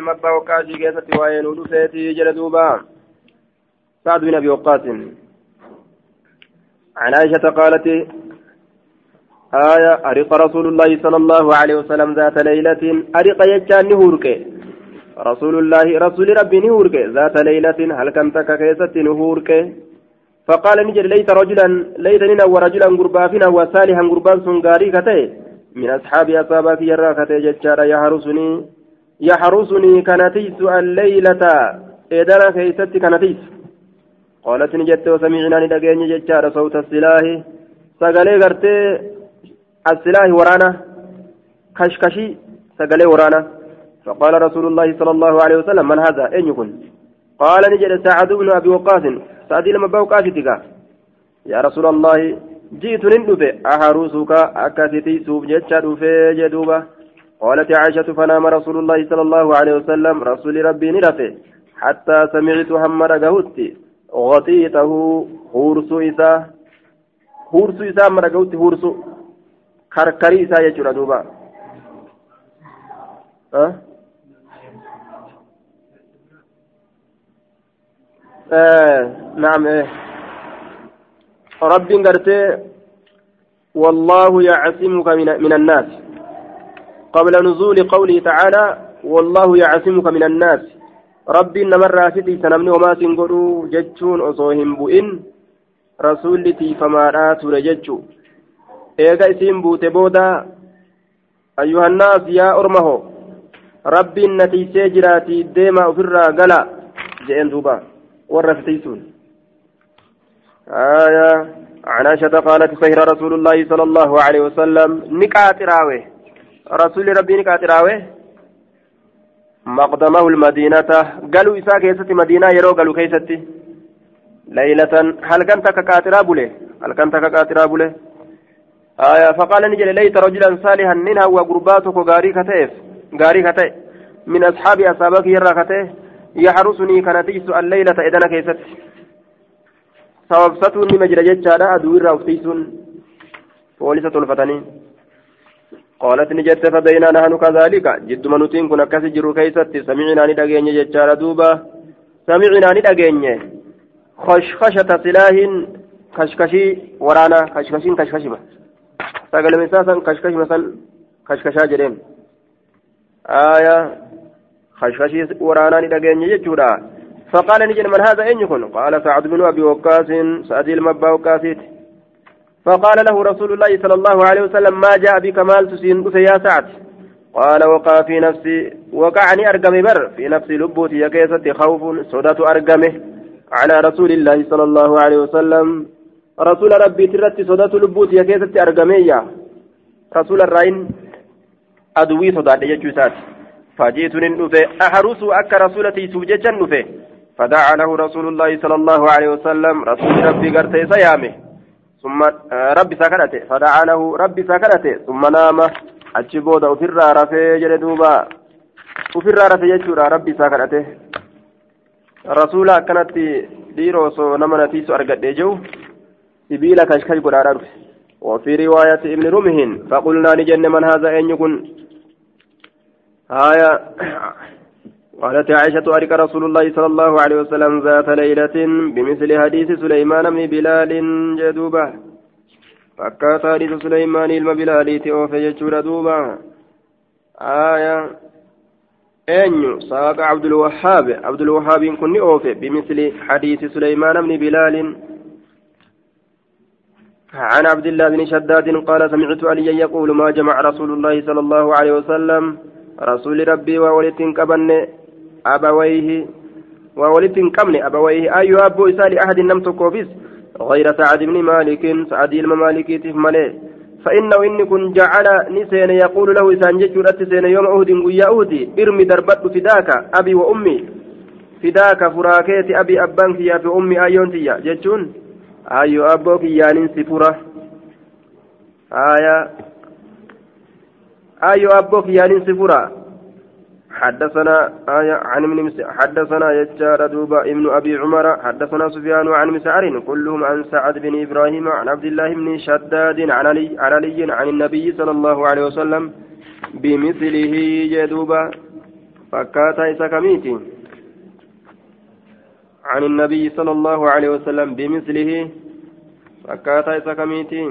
المبا وكاشي كيست وين ودفيتي جلدوبا سعد بن ابي وقاص عن عائشة قالت آية أرق رسول الله صلى الله عليه وسلم ذات ليلة أرق يجان نهورك رسول الله رسول ربي نهورك ذات ليلة هل كنت كيست نهورك فقال نجر ليت رجلا ليت ننا ورجلا غربا فينا وصالحا غربا سنغاري كتي من أصحاب أصابك يرى كتي ججارا يحرسني كنتيس الليلة. إدانا كيست كنتيس. قالت نجت وسمعنا ندقيني ججارا صوت السلاح. سقالي غرتي السلاح ورانا. كشكشي سقالي ورانا. فقال رسول الله صلى الله عليه وسلم من هذا؟ أين يكون؟ قال نجد سعد بن أبي وقاص. سعدي لما بوقاتك يا رسول الله جئت نندفه أحروسك أكثتي سوف جتشا دفه جدوبة. قالت عائشة فنام رسول الله صلى الله عليه وسلم رسول ربي نرفه حتى سمعت همر قهوتي غطيته هورس إسا هورس إسا مر قهوتي هورس كركري إسا يجر دوبا. أه؟ آه نعم إيه رب قرتي والله يعصمك من, من الناس. قبل نزول قوله تعالى والله يعصمك من الناس. رب نمر رافتي سنمني وما سنقلوا جتشون أصوهم بؤن رسولتي فما راتوا جتشو إيغا اسم بوت بودا أيها الناس يا أرمه رب نتيسي جراتي ديما أفرا قلا. جئن دوبا والرفتيسون آية عن عائشة قالت سهر رسول الله صلى الله عليه وسلم نكات راوي. رسول ربي نكات راوي مقدمه المدينة. قالوا إساء كيستي مدينة يرو قالوا كيستي. ليلة. هل كنت ككاترا بله هل كنت ككاترا بله آية فقال نجل ليت رجلا صالحا منها وقرباتك غاري كتيف. غاري كتيف من أصحاب أصابك يرى كتيف يحرسني كان تيس الليلة إذن كيست sababsatuun nima jira jechaadha aduu irraa uftiisuun poolisa tolfatanii قالت نجت فبينا نحن كذلك. جد منوتين كن أكس جرو كيست سمعنا ندقين جتشار دوبا. سمعنا ندقين. خشخشة سلاح كشكشي ورانا كشكشين كشكشمة سقل مساسا كشكش مثلا كشكشا جرين. آية خشخشي ورانا ندقين جتشورا. فقال نجن من هذا أين يكون؟ قال سعد بن أبي وقاص سعد المبا وقاسيت فقال له رسول الله صلى الله عليه وسلم ما جاء بك مال تسين يا سعد؟ قال وقع في نفسي وقعني أرقم بر في نفسي لبوتي يا كيسة خوف صدات أرقمه. على رسول الله صلى الله عليه وسلم رسول ربي ترت صدات لبوتي يا كيسة أرقمية رسول الرين أدوي صدات يجوسات فجئت ننفه أحرس أك رسولتي سوجة نفه فدعا له رسول الله صلى الله عليه وسلم رسول ربي قرتي سيامه ثم ربي سكنته فدعا له ربي سكنته ثم نام. أجبود أفر رفي جلدوبا أفر رفي يجورا ربي سكنته رسول كانت ديرو سو نمنا تيسو أرقد جو سبيل كشكش قرار وفي رواية ابن رمهن فقلنا لجن من هذا أن يكون؟ آية قالت عائشة أرك رسول الله صلى الله عليه وسلم ذات ليلة بمثل حديث سليمان بن بلال جدوبة. فكات حديث سليمان bilaaliiti oofe jechuudha duuba آية. eenyu saaqa abdulwahaab abdulwahaabiin kun ni oofe bimisli hadiisi suleymaan bni bilaalin عن عبد الله بن شداد قال سمعت عليا يقول ما جمع رسول الله صلى الله عليه وسلم رسول ربي وولد كبن أبويه وولد كمن أبويه. أي أبو إسال أحد نمت كوفيس غير سعد بن مالك سعد الممالك تفمله فإنه إن كن جعل نسين يقول له إسان جيشور أتسين يوم أهد ويا أهدي ارمي دربت فداك أبي وأمي. فداك فراكيت أبي أبانك يا في أمي أيونتي جيشون أيو أبوك يا ننسي فرة آية. أيو أبوك يا ننسي حدثنا آية عن من حدثنا يجار دوبا ابن أبي عمر حدثنا سفيان عن مسعر كلهم عن سعد بن إبراهيم عن عبد الله بن شداد عن علي عن علي عن النبي صلى الله عليه وسلم بمثله جدوبا فكاتا إسا كميتي عن النبي صلى الله عليه وسلم بمثله فكاتا إسا كميتي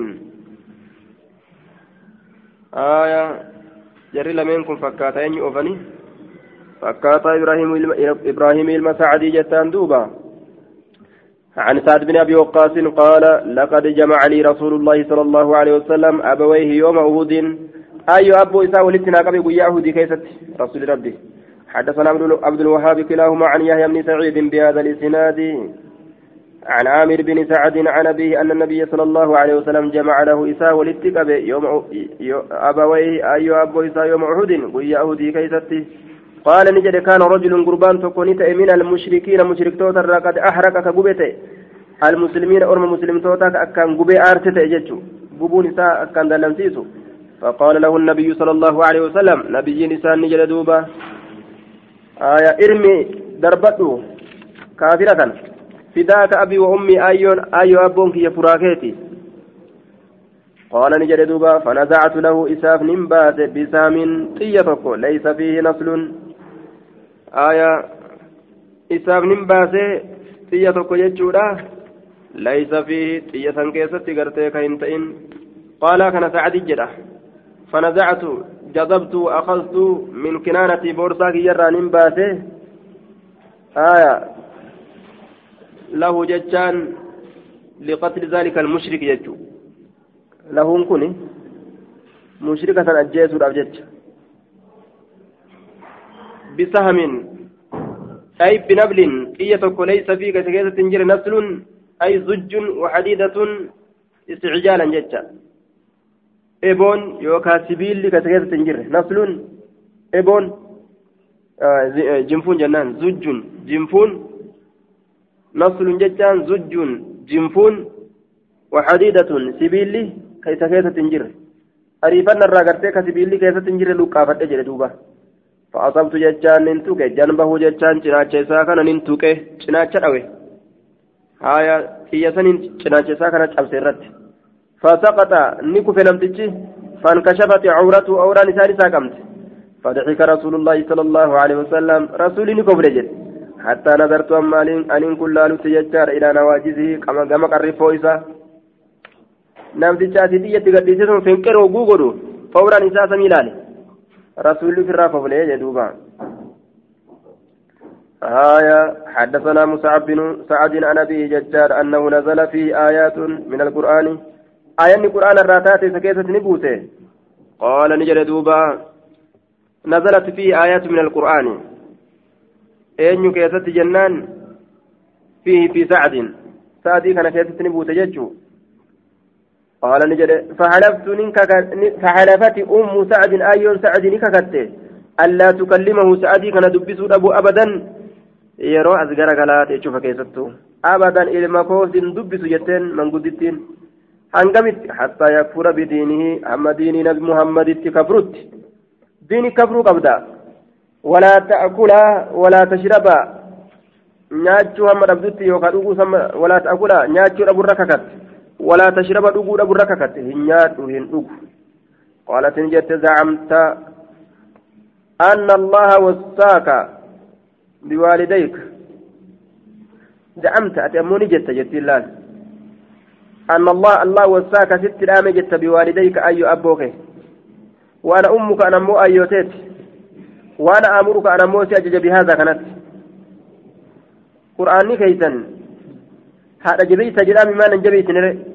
آية جري لمنكم فكاتا أوفني. فكاتا إبراهيم إبراهيم المساعدي جتان دوبا. عن سعد بن أبي وقاص قال لقد جمع لي رسول الله صلى الله عليه وسلم أبويه يوم أهود أي أبو إساء ولتنا قبل قياه دي كيست رسول ربي. حدثنا عبد الوهاب كلاهما عن يحيى بن سعيد بهذا الإسناد. عن عامر بن سعد عن أبيه أن النبي صلى الله عليه وسلم جمع له إساء ولتقب يوم أبويه أي أبو إساء يوم أحد قياه دي كيست. قال نجد كان رجل قربان تكونيت من المشركين مشرك توتا قد أحرق كقبته. المسلمين أرم مسلم توتا أكان قبي آرتت إججو. قبون إساء أكان دلمسيسو فقال له النبي صلى الله عليه وسلم نبي نسان نجد دوبا. آية إرمي دربته كافرة. فداك أبي وأمي أيون أيو أبونك يا فراكيتي قال نجد دوبا فنزعت له إساف نمبات بسام طيتك ليس فيه نسل. آية إساف نمبات طيتك يجودا ليس فيه طية كيست قرتيك إنتئن قال كان سعد جده فنزعت جذبت أخذت من كنانة بورصاك يرى نمباته آية له جتان لقتل ذلك المشرك يجو له كوني مشركة أجيس الأبجج بسهم أي بنبل إية ليس في كتكيسة تنجر نسل أي زج وحديدة استعجالا جتا eboon yookaan sibiilli kasa keessatti hin jirre nasluun eboon jinfuun jennaan zujjuun jinfuun nasluun jechaan zujjuun jinfuun waxadiidatun sibiilli kasa keessatti hin jirre ariifanna irraa gartee ka jechaan cinaacha isaa kana nin tuqe cinaacha dhawe haaya xiyya saniin cinaacha isaa kana cabse irratti فسقط نكف نمتجي فانكشفت عورته أورا نسان ساقمت فضحك رسول الله صلى الله عليه وسلم رسول نكف رجل حتى نظرت أما أن كل تججار إلى نواجزه كما كما قرفه إسا نمتجي أسيدية قديسة فنكر وقوقر فورا نساء سميلاني رسول في الرافة فليه دوبا آية حدثنا مصعب بن سعد عن أبيه ججار أنه نزل فيه آيات من القرآن. آيان قرآن الراتات سكيسة نبوته. قال نجد دوبا نزلت فيه آيات من القرآن. أين كيسة جنان فيه في سعد. سعدي كان كيسة نبوته ججو. قال نجد فحلفت فحلفت أم سعد آيون سعد نككت ألا تكلمه سعدي كان دبسو أبو أبدا yeroo as gara galaate jechuudha keessattuu abadan ilma koosin dubbisu jetteen manguddittiin hangamitti hattaa yakfura bidiinihi hamma diinii nabi muhammaditti kafrutti diini kafruu qabda walaa ta'kulaa walaa tashrabaa nyaachuu hamma dhabdutti yookaan dhuguu walaa ta'kulaa nyaachuu dhaburra kakatte dhaburra kakatte hin nyaadhu hin dhugu qaalatin jette zacamta anna allaha wassaaka biwaalidayka zacamta ati ammoo ni jetta jettiin laal أن الله الله وساك ست الآم جت بوالديك أي أبوك وأنا أمك أنا مو أيوتيت وأنا أمرك أنا مو سأجج بهذا كانت قرآني كيسا هذا جبيت جرامي ما ننجبيت نري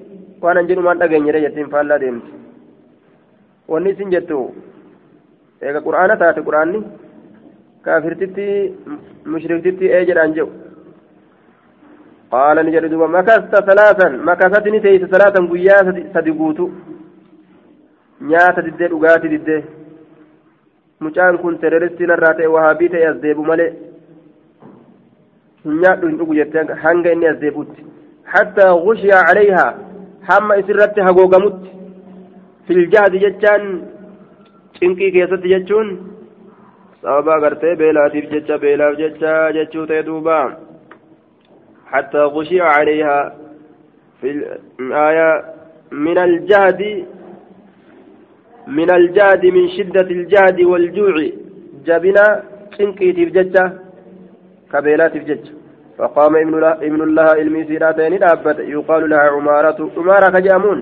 نجن ما نتقين نري يتم فالله ديمت wanni isin jettu eega qur'aana taate qur'aanni kaafirtitti mushriktitti ee jedhaan jedhu قال نجد دوبا مكثت ثلاثا مكثتني تيس ثلاثا قيا سدقوتو نياتا ددي دقاتي ددي mucaan kun terroristiin irraa ta'e wahaabii ta'e as deebu malee hin nyaadhu hin dhugu jettee hanga inni as deebutti hattaa gushiya calayhaa hamma isirratti hagoogamutti filjahdi jechaan cinqii keessatti jechuun sababa agartee beelaatiif jecha beelaaf jecha jechuu ta'e duubaa حتى غشي عليها في الآية من الجهد من الجهد من شدة الجهد والجوع جبنا cinqiitiif jecha kabeelaatiif jecha فقام ابن الله علمي سيراتين يقال لها عمارة عمارة كجامون.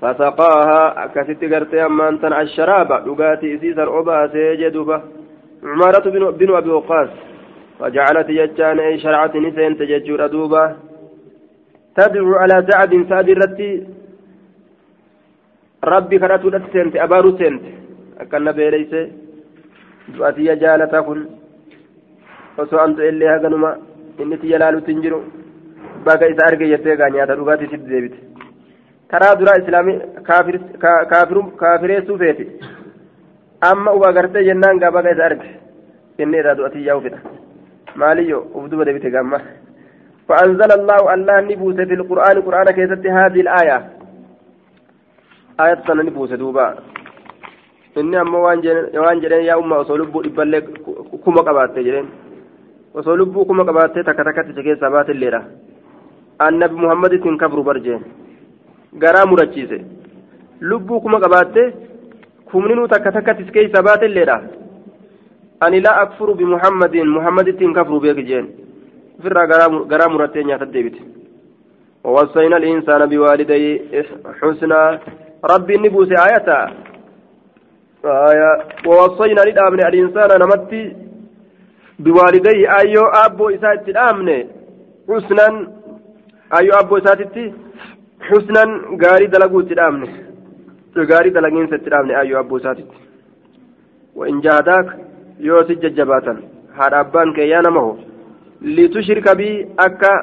فسقاها. أكست قرتي أما أنت الشراب. لقاتي سيسر أبا سيجدوبة عمارة بن, بن أبي وقاص. فجعلت يجان أي شرعة نسين تججر دوبة تدعو على سعد. سعد الرتي. ربي كراتو سنت. أبارو سنت. أكن بيليس. دعاتي جالتا كن osoo antu illee haganuma inni tiyya laalutti hin jiru bakka isa arge jettee gaa nyaata dhugaatii sitti deebite karaa duraa islaamii kaafireessuu feeti amma uba gartee jennaan gaa bakka isa arge inni irraa du'atii yaa'u fedha maaliyyo uf duba deebite gamma فأنزل الله الله نبوس في القرآن قرآن كيست هذه الآية آية نبوس دوبا إني أما وان جرين يا أمة وصلوا إبالي كما قبات جرين osoo lubbuu kuma qabaattee takka takkatti isa keessaa baatilleedha annabi muhammadittiin kabru barjeen garaa murachiise lubbuu kuma qabaattee kumninuu takka takkatti keessaa baatilleedha ani laa akfuru bimuhammadin muhammadittiin kabru beeki jeen ofirraa garaa murattee nyaata deebite ووصينا الإنسان بوالديه حسنا ربي نبوس آية آية ووصينا للأمن الإنسان نمتي biwaalidayhi ayyoo aabboo isaa itti dhaamne xusnan ayyoo aabboo isaatitti xusnan gaarii dalaguu itti dhaamne gaarii dalagiinsa itti dhaamne ayyoo aabboo isaatitti وإن جاهداك يوسف ججباتا هذا أبان كي يانا مهو لتشرك بي أكا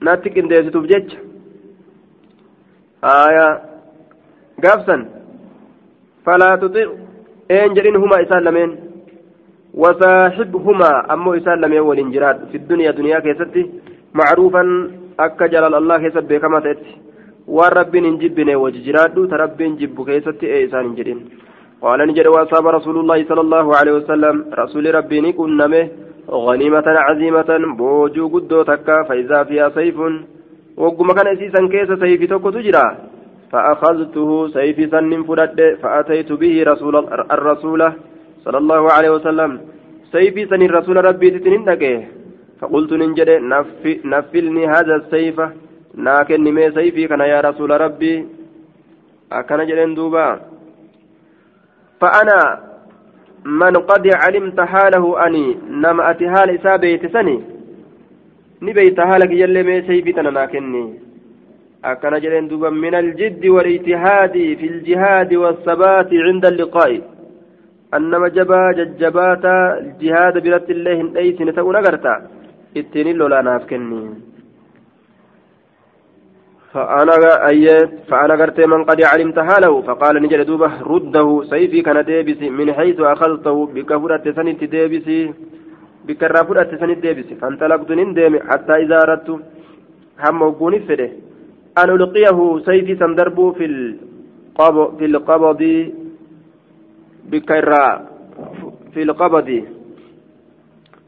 ناتك انديسي تبجج آية قافسا فلا تطيع إن جرين هما إسان لمن وصاحبهما أمو إسان لم يول انجراد في الدنيا دنيا كيستي معروفا أكا جلال الله كيسب كما تأتي. والرب نجبني وججراد ترب نجب كيستي إيه إسان انجرين. قال نجد وأصاب رسول الله صلى الله عليه وسلم. رسول ربي نكون نمه غنيمة عزيمة بوجو قدو تكا فإذا فيها سيف وقم كان إسيسا كيس سيف توكو تجرى فأخذته سيف سن فرد فأتيت به رسول الرسول. صلى الله عليه وسلم سيفي سن الرسول ربي تتنين فقلت ننجد نفلني هذا السيف ناكن مي سيفي كان يا رسول ربي أكن جلين دوبا فأنا من قد علمت حاله أني نما أتي حال إسابي تسني نبيت حالك يلي مي سيفي تناكني أكن جلين دوبا من الجد والاجتهاد في الجهاد والثبات عند اللقاء annama jabaa jajjabaataa jihaada biratti illee hin dheeysine ta'uu nagarta ittiin lolaanaaf kenni فأنا قرت من قد علمت حاله. فقال نجد دوبه رده سيفي كان ديبسي. من حيث أخذته بك فرأت سنت ديبسي. بك فرأت سنت ديبسي. فانطلقت نندم حتى إذا أردت هم وقوني فده. أن ألقيه سيفي سندربو في القبض بكرة في القبض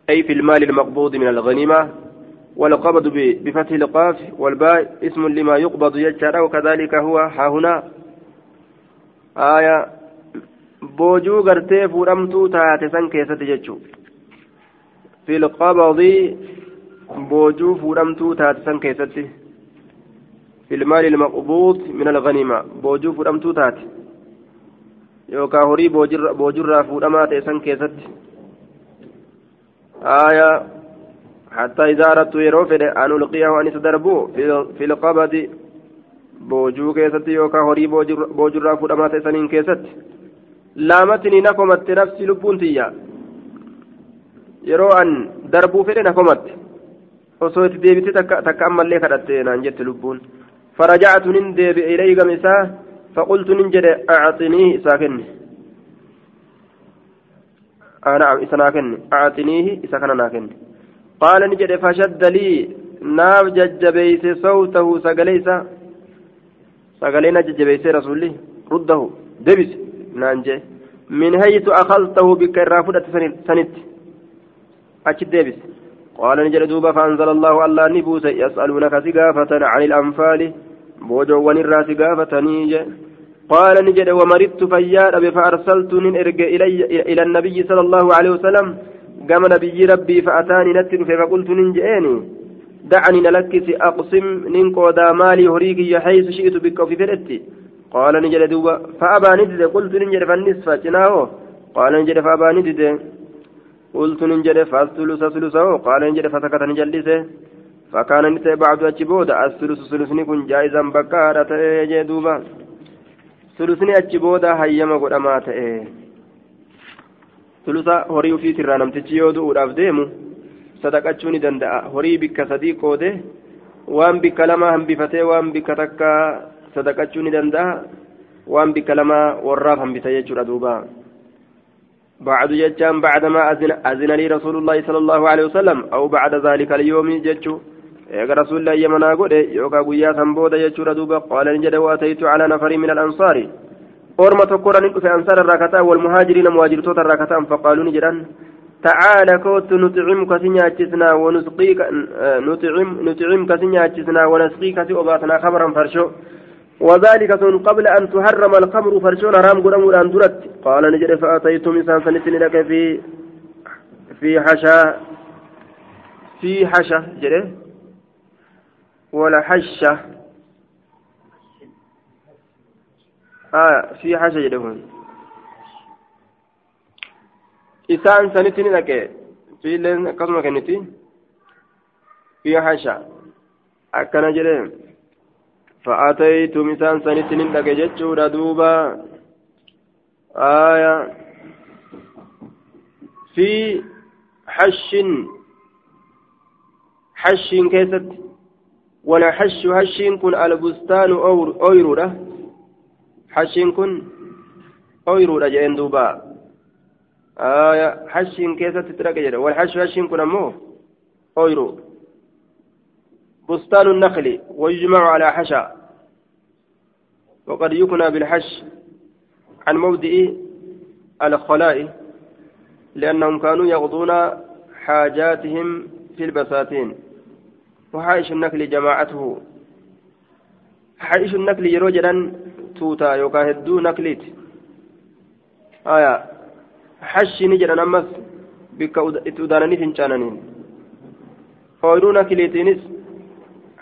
أي في المال المقبوض من الغنيمة والقبض بفتح القاف والباء اسم لما يقبض يجرى وكذلك هو ها هنا. آية بوجو غرتي فورمتو تاتي سانكي ستججو في القبض بوجو فورمتو تاتي سانكي ستي في المال المقبوض من الغنيمة بوجو فورمتو تاتي yookaan horii boojurraa fuudhamaa ta'e san keessatti aayaa حتى إذا أردت يروفد أن ألقيه أن يتدربوا في القبض boojuu keessatti yookaan horii boojurraa fuudhamaa ta'e saniin keessatti laamatni na komatte nafsi lubbuun tiyya yeroo an darbuu fedhe na komatte osoo itti deebite takka ammallee kadhatte naan jette lubbuun faraja'atu nin deebi'e ilayhi gam isaa فقلت ننجد أعطنيه ساكن أنا إسناكن أعطنيه إسكن ناكن قال نجد فشد لي ناف ججبيس صوته سقليس سقلينا ججبيس رسولي رده دبس نانجي من حيث أخذته بكرافة سنت أكد دبس. قال نجد دوبا فأنزل الله الله نبوس يسألونك سقافة عن الأنفال. Si gaafatanii je. قال نجد ومرضت فياد فأرسلت إرجع إلي إلى النبي صلى الله عليه وسلم قام نبي ربي فأتاني نتر فقلت ننجئني دعني نلكس أقسم ننقودا مالي هريك حيث شئت بك في فرتي قال نجد دوبا فأبى ندد قلت ننجد فالنصف جناه قال نجد فأبى ندد قلت ننجد فالثلث ثلثه قال نجد فسكت نجلسه فكان نتي بعد أجبود الثلث ثلثني كن جائزا بكارة يجدوبا ثلثني أجبود هيما قدما تأيه ثلث هوري في ترى نمتجي يودو أفديمو sadaqachuu ni danda'a horii bikka sadii qoode waan bikka lama hambifatee waan bikka takka sadaqachuu ni danda'a waan bikka lama warraaf hambita jechuudha duuba بعد جتان بعدما أذن لي رسول الله صلى الله عليه وسلم أو بعد ذلك اليوم جتشو. Eega rasuulli yamana godhe yookaan guyyaa san booda jechuudha duuba qaala ni jedhe waataytu calaa nafarii min alansaari orma tokkodha ni dhufe ansaara irraa kataan walmuhaajiriina muhaajirtoota irraa kataan faqaaluu ni jedhan تعالى كوت نطعمك سنياتشنا ونسقيك نطعم نطعمك سنياتشنا ونسقيك سيوباتنا خبرا فرشو وذلك قبل أن تحرم الخمر فرشون رام قرم الأندرت قال نجري فأتيت مسان سنتني لك في في حشا في حشا جري ولا حشة. آه في حشة يدهون إسان سنتين لك. في لين قسمة كنتي في حشة. أكنا جلهم فأتيت مثال سنتين لك جتشو ردوبا آية. في حش. حش كيست. Wala hashu hashiin kun albustaanu ooyiruudha hashiin kun ooyiruudha jedheen duubaa آية حشين كيسة تترقى جدا والحش حشين كنا مو أويرو. بستان النخل ويجمع على حشا. وقد يكنى بالحش عن موضع الخلاء لأنهم كانوا يغضون حاجاتهم في البساتين. وحائش النخل جماعته حائش النخل يروجدا توتا يوكا هدو نخليت آية ni jedhan ammas bikka itti udaananii fincaananiin ooyiruu nakiliitiinis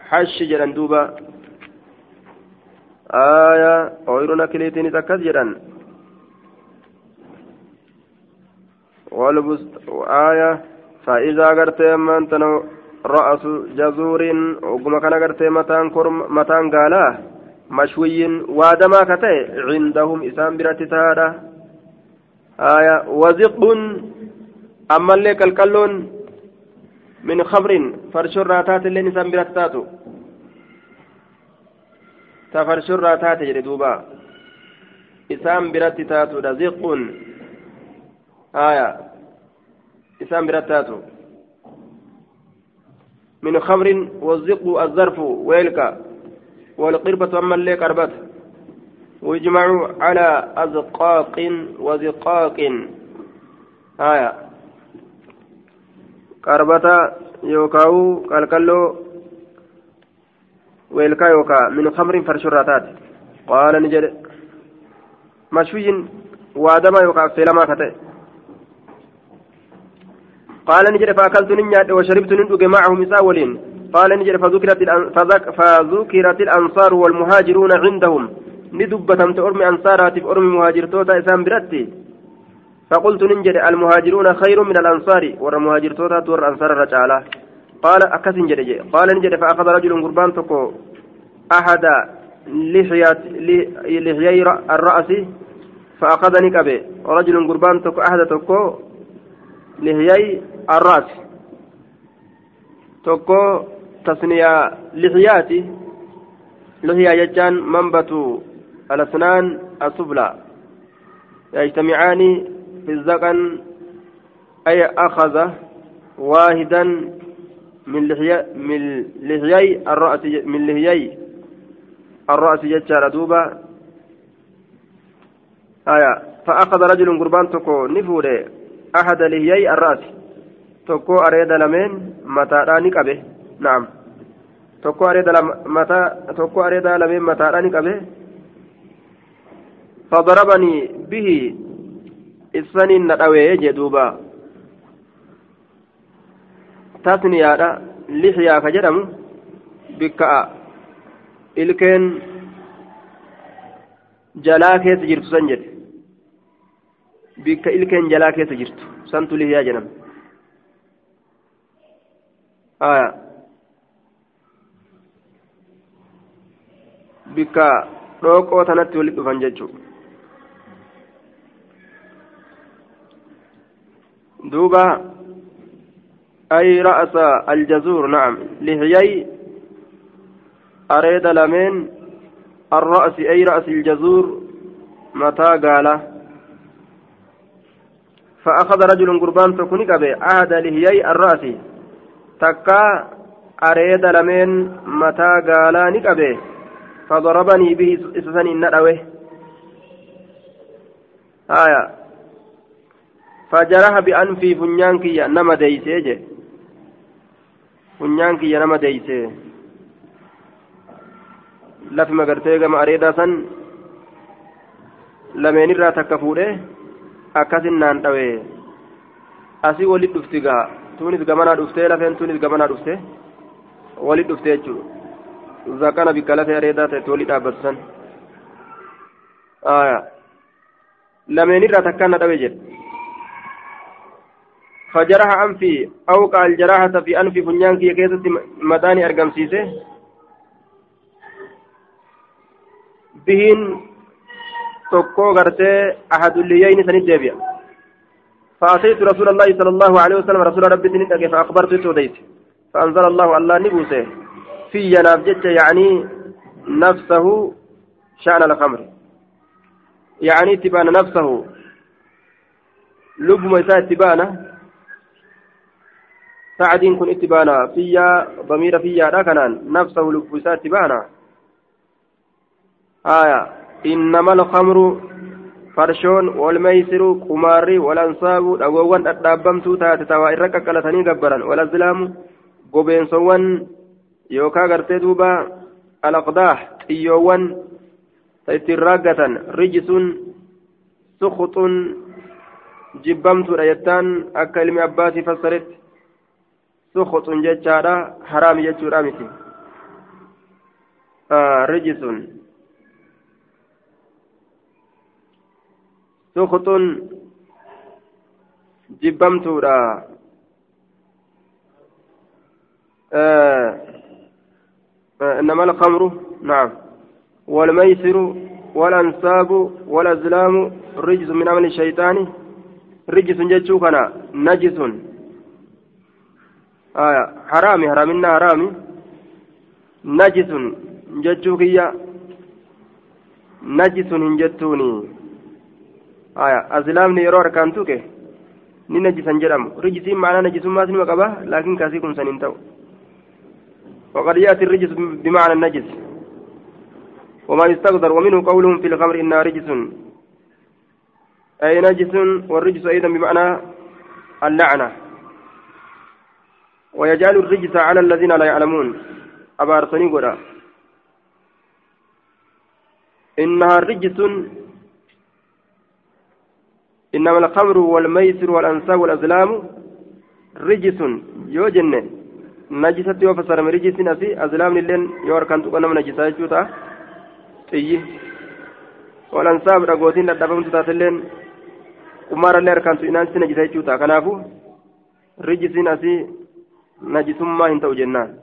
hashi jedhan duuba aya ooyiruu nakiliitiinis akkas jedhan aya فإذا قرت رأس جزور وقم كان قرت متان كرم متان قالا مشوي وادما كتئ عندهم إسام برتتارة آية وزق أما اللي كالكلون من خمر فرش الراتات اللي نسان براتاتو تفرش الراتات جردوبا إسان برات تاتو رزق آية إسان برات تاتو. من خمر والزق الظرف ويلك والقربة أما اللي قربته ويجمع على أزقاق وزقاق. آية. قربة يوكاو قلقلو ويلكا يوكا من خمر فرشراتات. قال نجد مشوي وادما يوكا سلما كتئ قال نجد فأكلت ننيات وشربت نندق معهم مساولين قال نجد فذكرت, فذكرت الأنصار والمهاجرون عندهم. ندبتمت أرمي أنصاراتف أرمي مهاجرتوتا إسان برتي فقلت ننجد المهاجرون خير من الأنصار. ور مهاجرتوتا ور أنصار الرجالة قال أكس نجد قال نجد فأخذ رجل قربان تكو. أحد لحيات لحيي الرأس. فأخذني كبه. رجل قربان تكو أحد تكو. لحيي الرأس. تكو تصنيع لحياتي. لهي يجان منبت الأسنان السفلى يجتمعان في الزقن. أي أخذ واحدا من لحيي من لحيي الرأس من لحيي الرأس جتشار دوبا. آية. فأخذ رجل قربان تكو نفوري أحد لحيي الرأس. تكو أريد لمن متى راني نعم تكو أريد لمن متى تكو أريد لمن متى راني فضربني به السنين ندوي جدوبا تثنية لحيا كجرم بكاء ilkeen jalaa keessa jirtu san jedhe bikka ilkeen jalaa keessa jirtu santu lihiyaa jedhama. Bikka dhooqoo tanatti walitti dhufan jechuu duuba ay ra'asa aljazuur na'am lihiyay areeda lameen الرأس أي رأس الجزور متى قال فأخذ رجل قربان تكوني كبه عهد لهيي الرأس تكا أريد لمن متى قال نكبه فضربني به إسسني الندوه آية فجرح بأنفي فنيانكي نما ديسي فنيانكي نما ديسي lafima gartee gama areedaa san lameenirraa takka fuudhee akkasin naan dhawee asii walit dhufti tuunis gamanaa dhuftee lafeen tuunis gamanaa dhufte walit dhufte jechuudha zakana bikka lafee areedaa ta'etti walit dhaabbatu san lameenirraa takkaan na dhawe jedhe فجرح أنفي أوقع الجراحة في أنفي فنيان كي كيست مداني أرقم سيسه bihiin tokkoo gartee ahadulliyyayni sanit deebi'a فأتيت رسول الله صلى الله عليه وسلم رسول ربي تنتك فأخبرت سوديت فأنزل الله الله نبوسه في نافجت يعني نفسه شأن الخمر. يعني تبان نفسه. لب ميساء تبانه. سعدين كن اتبانا. فيا ضمير فيا كنان. نفسه لب ميساء تبانا آية. إنما الخمر farshoon walmaysiru qumaarri walansaabu dhagoowwan dhadhaabamtuu taate tawaa irra qaqqalatanii gabbaran walazlaamu gobeensowwan yookaa gartee duuba alaqdaah xiyyoowwan ta ittiin raaggatan rijisuun sukuxuun jibbamtuudha jettaan akka ilmi abbaatii fassaretti sukuxuun jechaadha haraami jechuudha miti rijisuun سخط جبمتورا. آه آه إنما الخمر نعم. والميسر والأنساب والأزلام رجز من عمل الشيطان. رجز جتشوكنا نجس. آية حرامي حرامنا حرامي. نجس جتشوكيا نجس هنجتوني. Aya aslaamni yeroo harkaan tuqe ni najisan jedhamu. Rijisiin maanaa najisummaas nima qaba laakiin kaasii kun san hin ta'u. وقد يأتي الرجس بمعنى النجس وما يستقدر ومنه قولهم في الخمر إنها رجس أي نجس والرجس أيضا بمعنى اللعنة ويجعل الرجس على الذين لا يعلمون أبارسني قدا إنها رجس إنما الخمر والميسر والأنساب والأزلام رجس يوجن نجسة وفسر من رجس نسي أزلام لين يوركن تقنم نجسة جوتا طيب والأنساب رغوتين لدبم تتاتلين kumara illee harkaan inaansi najisa jechuudha kanaafu rijisiin asii najisummaa hin ta'u jennaan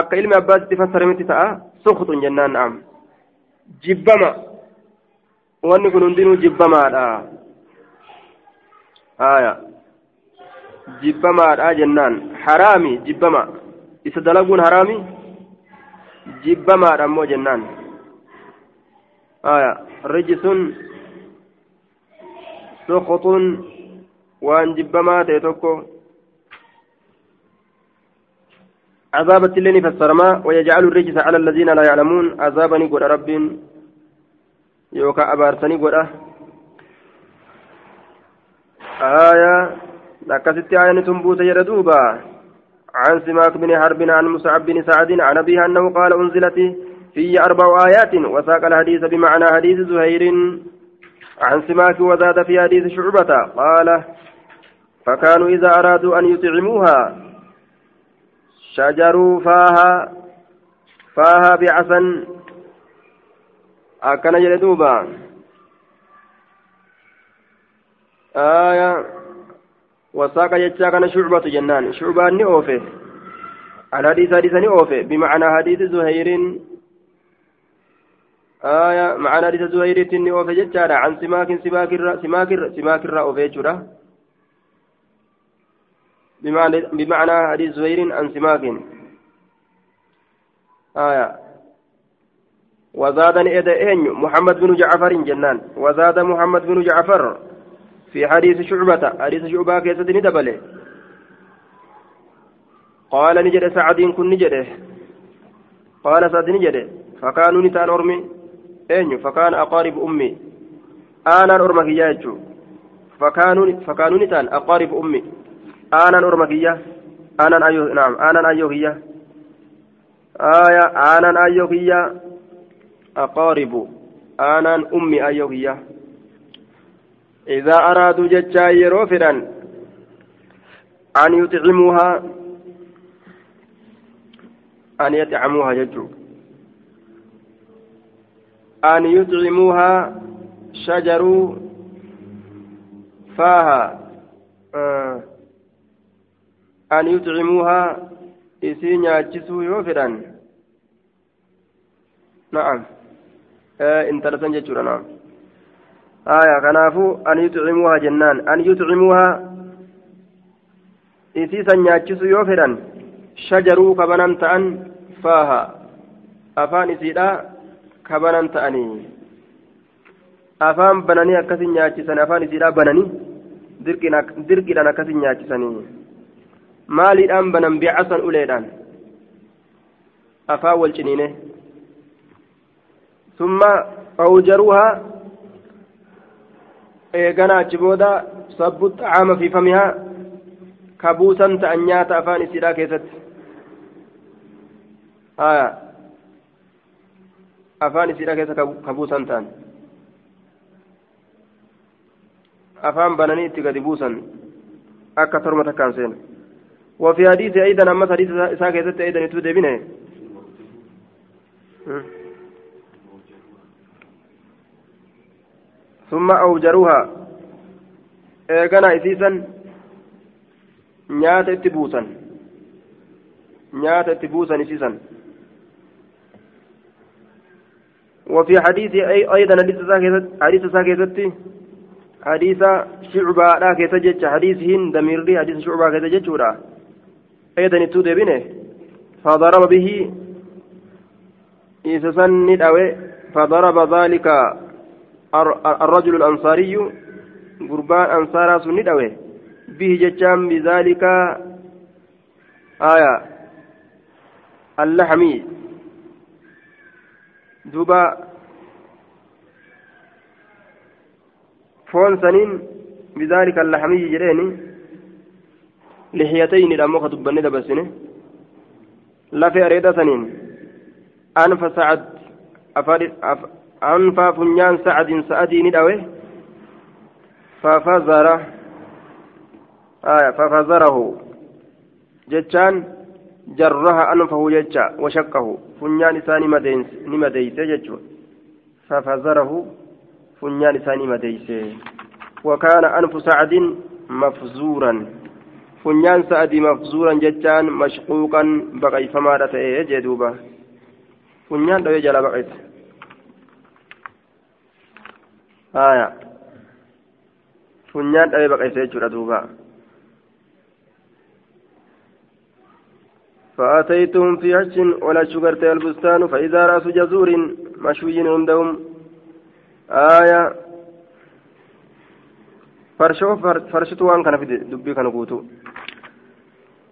akka ilmi abbaasitti fassarametti ta'a sukuxun jennaan na'am jibbama wanni kun hundinuu jibbamaadha jennaan haraami jibbama isa dalaguun haraami jibbamaadha ammoo jennaan aya rijisun suqutun waan jibbamaa ta'e tokko عذابت اللين فسرما ويجعل الرجس على الذين لا يعلمون عذابني قد رب يوكا أبارسني قد آية لكست آية تنبوت يردوبا عن سماك بن حرب عن مصعب بن سعد عن أبيه أنه قال أنزلت في أربع آيات وساق الحديث بمعنى حديث زهير. عن سماك وزاد في حديث شعبة قال فكانوا إذا أرادوا أن يطعموها شجروا فاها فاها بعسا أكن جلدوبا آية وساق يجا كان شعبة جنان شعبة ني الحديث حديث ني بمعنى حديث زهير آية معنى حديث زهير أوفي جتشارا عن سماك سماك سماك سماك الرا أوفي جرا بمعنى بمعنى حديث زهير عن سماك آية وزاد إيدين محمد بن جعفر جنان وزاد محمد بن جعفر في حديث شعبة حديث شعبة كيسة ندبله قال نجد سعد كن نجده قال سعد نجده فكانوا نتان أرمي aqaaribu ummi aanaan orma kiyyaa jechuun fakkaanuu ni ta'an aqaaribu ummi aanaan orma kiyya aanaan ayyoo naam aanaan ayyoo kiyya aaya aanaan ayyoo kiyya aqaaribu aanaan ummi ayyoo kiyya إذا أرادوا جتشا يروفدا أن يطعموها أن يطعموها جتشو أن يطعموها شجر فاها آه أن يطعموها إسين ياتشسوا يوفرا نعم. آه إن ترسن جتشورا نعم. آية كنافو أن يطعموها جنان أن يطعموها إسيسا ياتشسوا يوفرا شجروا كبنان تأن فاها أفان إسيدا kabanan ta'anii afaan bananii akkasin nyaachisan afaan isiidhaa bananii dirqidhaan akkasin nyaachisanii maaliidhaan banan bicasan uleedhaan afaan wal ciniine summa awjaruuhaa eegana achi booda sabbu xacaama fi famihaa kabuusan ta'an nyaata afaan isiidhaa keessatti afaan isiidha keessa ka buusan ta'an afaan bananii itti gadi buusan akka torma takkaan seenu وفي حديث أيضا أما حديث إساء كيست أيضا يتودي بنه ثم أوجروها. إيقنا إسيسا. نيات اتبوسا نيات اتبوسا إسيسا. وفي حديث أي أيضا حديث ساكتة حديث شعبة لا كيتجج حديث هند ميردي حديث شعبة ولا أيضا التود بنه فضرب به إسسن أوي فضرب ذلك الرجل الأنصاري قربان أنصار سند أوي به ججام بذلك آية اللحمي duuba foon saniin bidaalika allahamiyyi jedheeni lixiyatayni dhammoo ka dubbanne dabarsine lafee areeda saniin anfa sacad funyaan sacadin sa'adii ni dhawe fafazara fafazarahu jechaan jarraha anfahu jecha washaqahu funyaan isaa ni madeyse jechuudha fafazarahu funyaan isaa ni madeyse wakaana anfu sacdin mafzuuran funyaan sa'adii mafzuuran jechaan mashquuqan baqayfamaadha ta'e jee duuba funyaan dhawee jala baqayse haya funyaan dhawee baqayse jechuudha duuba. فأتيتهم في حج ولا شكرت البستان فإذا رأس جزور مشوي عندهم آية فرشو فرشتو وان كان في دبي كان قوتو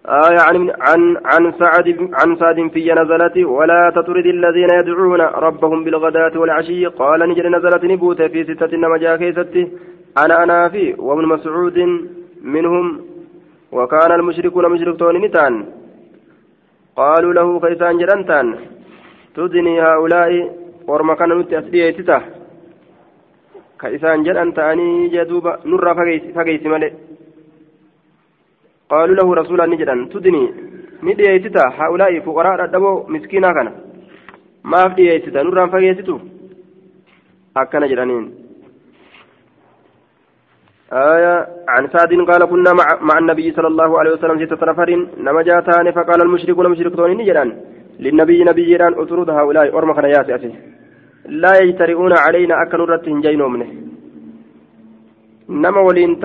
آية عن عن عن سعد عن سعد في نزلت ولا تطرد الذين يدعون ربهم بالغداة والعشي. قال نجد نزلت نبوت في ستة نمجا كيستي أنا أنا في وابن مسعود منهم وكان المشركون مشركون نتان. قالوا له كيسان جرنتان تدني هؤلاء ورما كان نتي أسديتته كإسان جدًا تأني جدوبا نرى فقيس ملئ. قالوا له رسولا نجدا تدني نديتتا هؤلاء فقراء الدبو مسكينا كان. ما في ديتتا نرى فقيستو أكن جرانين آية عن سعد قال كنا مع, مع النبي صلى الله عليه وسلم ستة نفر نما جاتان فقال المشركون مشركون نجران للنبي نبي جيران أطرد هؤلاء أرمى كان ياسي لا يجترئون علينا أكن رتهم جينو منه نما ولين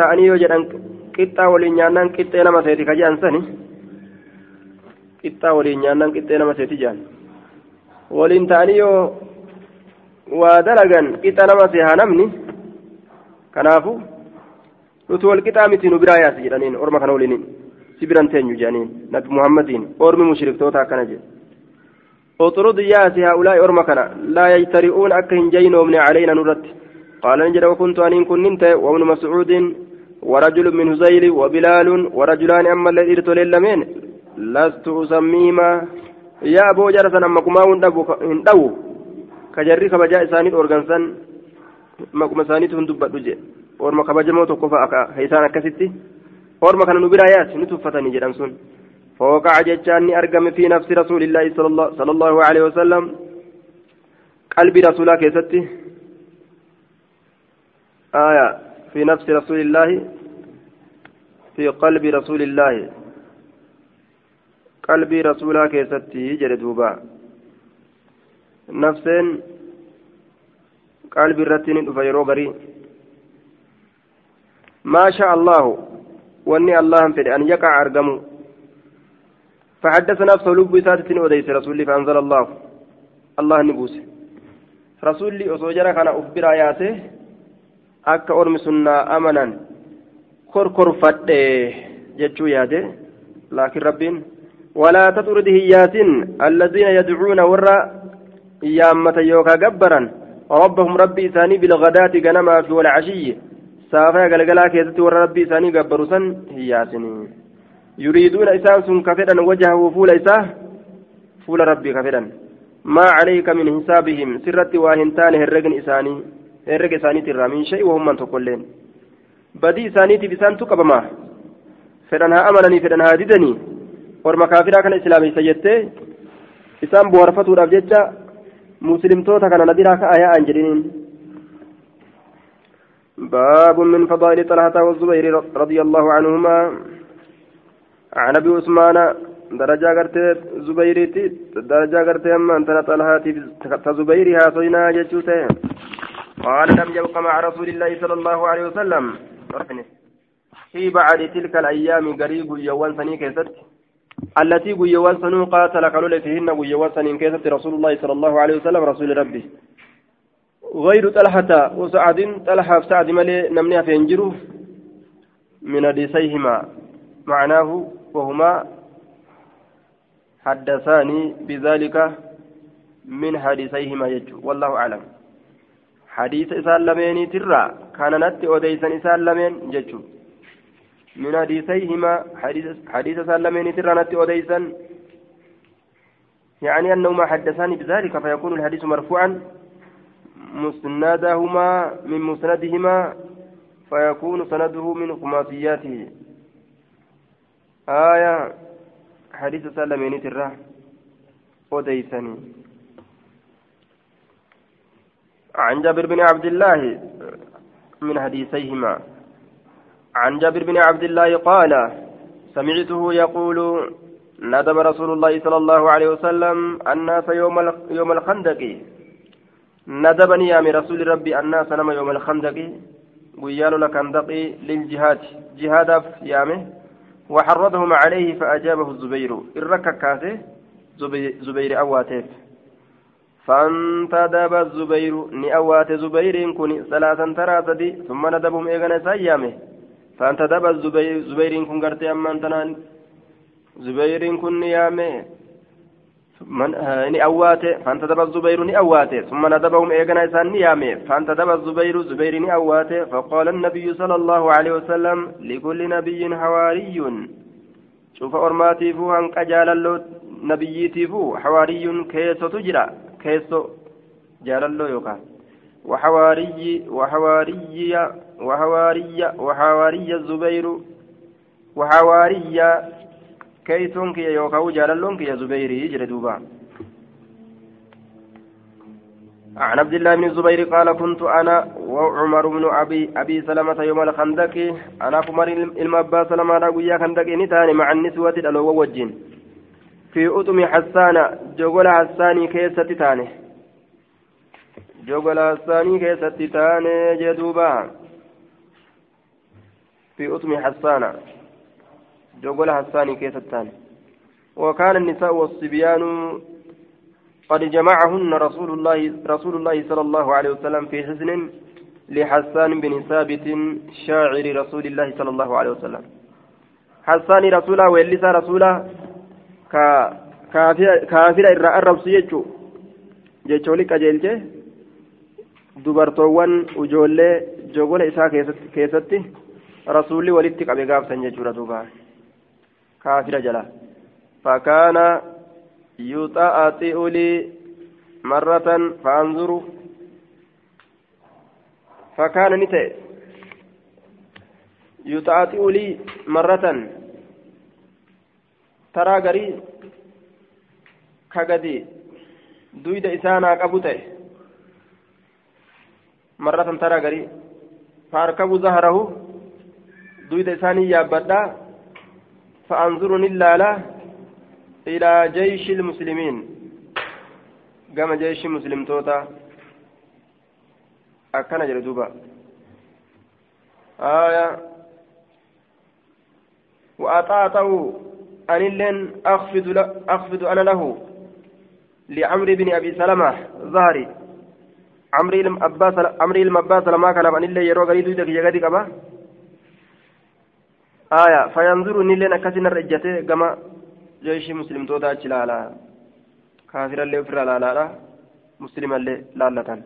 تأني وجران قطة ولين نيانان قطة نما سيتي كجان سني قطة ولين نيانان قطة نما سيتي جان ولين تأني ودلقا قطة نما سيها نمني كنافو nuti wal qixaa miti nu biraa yaasi jedhaniin orma kana waliin si biran teenyu jedhaniin nabi muhammadiin ormi mushriktoota akkana jedhe اطرد ياس هؤلاء أرمكنا لا يجترئون أكهن جينومن علينا نرت قال نجد وكنت أن كن نمت وابن مسعود ورجل من هزيل وبلال ورجلان أما الذي ارتلين لست أسميهما. يا أبو جرسا أما كما هندو كجري كبجاء سانيد أورغانسان مكما سانيد هندبت kabajamoo tokko fa'a isaan akkasitti orma kana nu biraa yaasi ni tuffatanii jedhan sun فوقع جتان أرقم في نفس رسول الله صلى الله, صلى الله عليه وسلم. قلب رسول كيستي آية. في نفس رسول الله في قلب رسول الله. قلب رسول كيستي جلدوبا نفسين قلب الرتين فيرو غري. ما شاء الله واني الله فدي أن يقع أرقمه. فحدث نفسه لب ساتة وديس رسولي فأنزل الله. الله نبوس رسولي أصوجر كان أخبر آياته أرمي سنة أمنا كركر فتح جتشو ياده لكن ربين ولا تطرد هيات الذين يدعون ورا يامة يوكا جبرا ربهم ربي ثاني بالغداة جنما في والعشي saafaya galgalaa keessatti warra rabbii isaanii gabbaru san hin yaasinii yuriiduuna isaan sun ka fedhan wajahahu fuula isaa fuula rabbii ka fedhan maa calayka min hisaabihim sirratti waa hin taane herregni isaanii herrega isaaniitirraa min shay wahumman tokkoilleen badii isaaniitiif isaantu qabama fedhan haa amananii fedhan haa didanii orma kaafiraa kana islaameysa jettee isaan buwarfatuudhaaf jecha muslimtoota kana na biraa ka'a yaa'an jedhiniin باب من فضائل طلحة والزبير رضي الله عنهما عن أبي عثمان درجة قرت زبيرتي درجة قرت أما أنت طلحة تزبيرها صينا جتشوته قال لم يبق مع رسول الله صلى الله عليه وسلم. في بعد تلك الأيام قريب يوان سنين كيست. التي يوان سنو قاتل قالوا فيهن يوان سنين كيست رسول الله صلى الله عليه وسلم رسول ربي. غير طلحة وسعد طلحة سعد ملي نمني فينجرو من حديثيهما معناه وهما حدثاني بذلك من حديثيهما يجو. والله أعلم. حديث إسان لمين ترى كان نت أوديسا إسان لمين ججو من حديثيهما حديث حديث إسان لمين ترى نت أوديسا يعني أنهما حدثاني بذلك فيكون الحديث مرفوعا مسندهما من مسندهما فيكون سنده من خماسياته آية حديث سلمين ترى وديسني عن جابر بن عبد الله من حديثيهما. عن جابر بن عبد الله قال سمعته يقول ندب رسول الله صلى الله عليه وسلم الناس يوم يوم الخندق. ندبني يا من رسول ربي الناس نما يوم الخندق. ويالو لكندق للجهاد. جهاد يامه وحرضهم عليه فأجابه الزبير. الرككاته زبير أواتيف. فانتدب الزبير نأوات زبير كن ثلاثا ترى ثم ندبهم إيغانا سيامه. فانتدب الزبير زبير كن قرتي أمان تنان. زبير كن يامه من ni awwaate fantadaba الزبير awwaate ثم ندبهم إيقنا إسان نيامي فانتدب الزبير زبير awwaate فقال النبي صلى الله عليه وسلم لكل نبي حواري. شوف أرماتيفو هنك جالا نبيتيفو حواري كيسة تجرى. كيسو جاللو يوكا وحواري وحواري وحواري وحواري الزبير وحواري كيسون كي يوكا جاللون كي زبيري يجري دوبا عن عبد الله بن الزبير قال كنت أنا وعمر بن أبي أبي سلمة يوم الخندق. أنا عمر المبا سلمه راويا خندق نتاني مع النسوة الالو وجين. في أطم حسان جوغل حساني كيست تاني. جوغل حساني كيست تاني جدوبا. في أطم حسان جوغل حساني كيست تاني. وكان النساء والصبيان قد جمعهن رسول الله رسول الله صلى الله عليه وسلم في حزن لحسان بن ثابت شاعر رسول الله صلى الله عليه وسلم. حسان رسولا ولسا رسولا كافر irraa arrabsu jechuu jechooli qajeelche dubartoowwan ujoollee jogola isaa keessatti rasuulli walitti qabe gaafsan jechuudha duuba kaafira jala fakkaana يطأطئ لي مرة فأنظر فكان نتئ يطأطئ لي مرة ترى غري كغدي دويد إسانا قبوته مرة ترى غري فأركب ظهره دويد إساني يابدا فأنظر نلالا إلى جيش المسلمين قام جيش مسلم توتا أكن جردوبا آية وأطاعته أن لن أخفض, أخفض أنا له لعمرو بن أبي سلمة ظهري عمري المباس عمري المباس لما كان أن اللي يروى غريدو يدك يغدي كما آية فينظر نيلين أكاسين الرجته كما jeeshii muslimtoota achi laalaa kaafirallee ofirra laalaadha muslimallee laallatan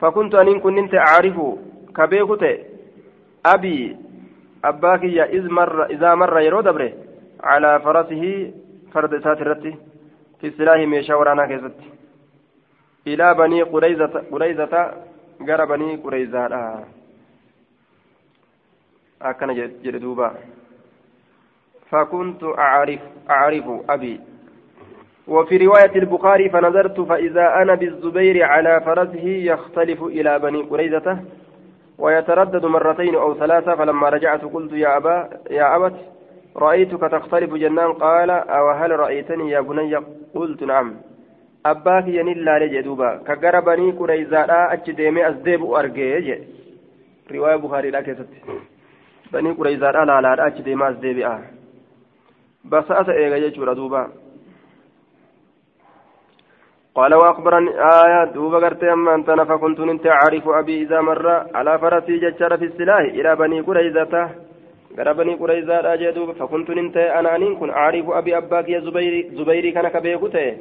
fakuntu aniin kunnin ta'e aarifu ka beeku ta'e abii abbaa kiyya izaa marra yeroo calaa farasihi farda isaati irratti fi silaahi meeshaa waraanaa keessatti ilaa banii qureyzata gara banii qureyzaadha akkana jedhe duuba فكنت أعرف أعرف أبي وفي رواية البخاري فنظرت فإذا أنا بالزبير على فرسه يختلف إلى بني قريزة ويتردد مرتين أو ثلاثة فلما رجعت قلت يا أبا يا أبت رأيتك تختلف جنان قال أو هل رأيتني يا بني؟ قلت نعم. أباك ينلا لجدوبا كجر بني قريزة لا أجديمي أزديب أرجيج رواية بخاري لا كيست. بني قريزة لا لا لا أجديمي أزديب أه. بسأت إيغا جيشورا دوبا. قال وأخبرني آية دوبا قرت أما أنت فكنت أنت أعرف أبي إذا مر على فرسي ججر في السلاح إلى بني قريزة غرا بني قريزة أجدوب فكنت أنت أنا أن كن أعرف أبي أباك يا زبيري زبيري كان كبيكوتي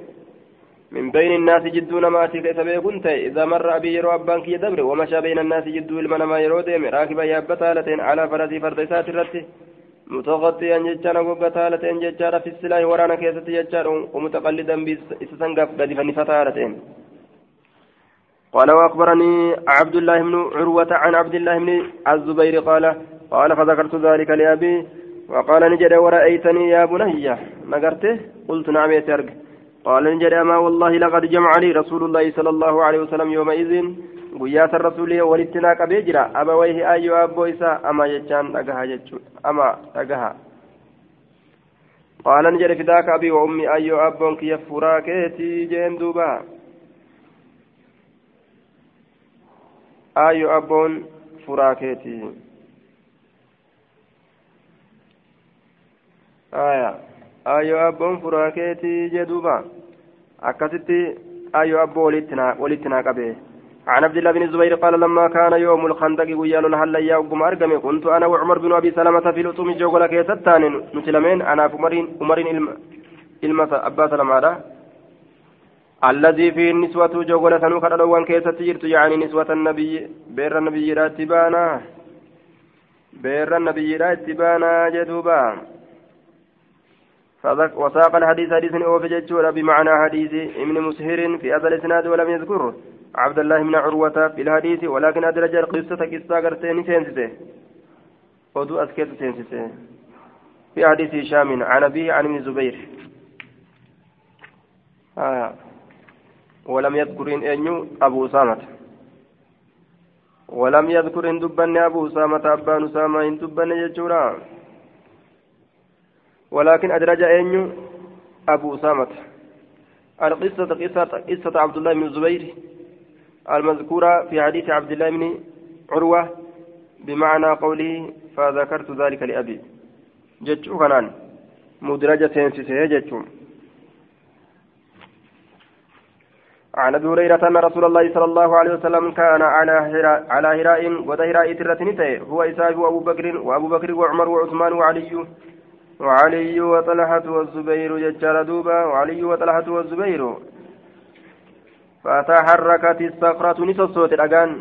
من بين الناس جدون ما كيف بيكنت إذا مر أبي يرو أبانك يدبر ومشى بين الناس جدو المنما يرو ديم راكبا يابتالتين على فرسي فردسات الرتي متغطيا ججارا وقتالتين ججارا في السلاح ورانا كيست ججارا ومتقلدا بسسنقف قد فنفتالتين قال وأخبرني عبد الله بن عروة عن عبد الله بن الزبير قال فذكرت ذلك لأبي وقال نجد ورأيتني يا بني. نقرته قلت نعم يا قال نجد أما والله لقد جمع لي رسول الله صلى الله عليه وسلم يومئذ walitti naa qabee jira abawayhi ayyoo abboo isaa ama jechaan dhagaha jechuudha ama dhagaha قال نجري فداك أبي وأمي أيو أبون كي فراكيتي جين دوبا. أيو أبون فراكيتي. آية أيو أبون فراكيتي جدوبا أكستي أيو أبو ولتنا قبيه عن عبد الله بن الزبير قال لما كان يوم الخندق ويال هل يوم أرقم كنت أنا وعمر بن أبي سلمة في لطم جوغلا كيستان مسلمين أنا عمرين عمرين إلما أبا سلمة الذي فيه النسوة جوغلا سنوك الألوان كيست جرت يعني نسوة النبي بير النبي راتبانا بير النبي راتبانا جدوبا وساق الحديث حديث أوفي جتشورا بمعنى حديث ابن مسهر في هذا الإسناد ولم يذكر عبد الله بن عروة في الحديث ولكن أدرج القصة قصة قرتين سينسته ودو أسكت سينسته في حديث هشام عن أبيه عن ابن الزبير آه. ولم يذكر أنيو أبو أسامة. ولم يذكر إن دبن أبو أسامة أبان أسامة إن دبن يجورا ولكن أدرج أنيو أبو أسامة. القصة قصة قصة عبد الله بن الزبير المذكورة في حديث عبد الله بن عروة بمعنى قوله فذكرت ذلك لأبي. جتشو كنان. مدرجة سينسيسي جتشو. عن أبي هريرة أن رسول الله صلى الله عليه وسلم كان على هراء على هراء وذا هراء هو إسحاق وأبو بكر وأبو بكر وعمر وعثمان وعلي وعلي وطلحة والزبير ججار دوبا وعلي وطلحة والزبير. فتحركت الصخرة نسوسوت الأجان